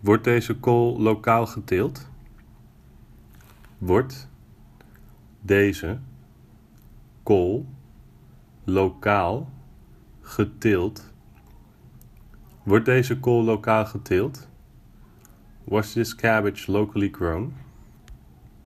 Wordt deze kool lokaal geteeld? Wordt deze kool lokaal geteeld? Wordt deze kool lokaal geteeld? Was this cabbage locally grown?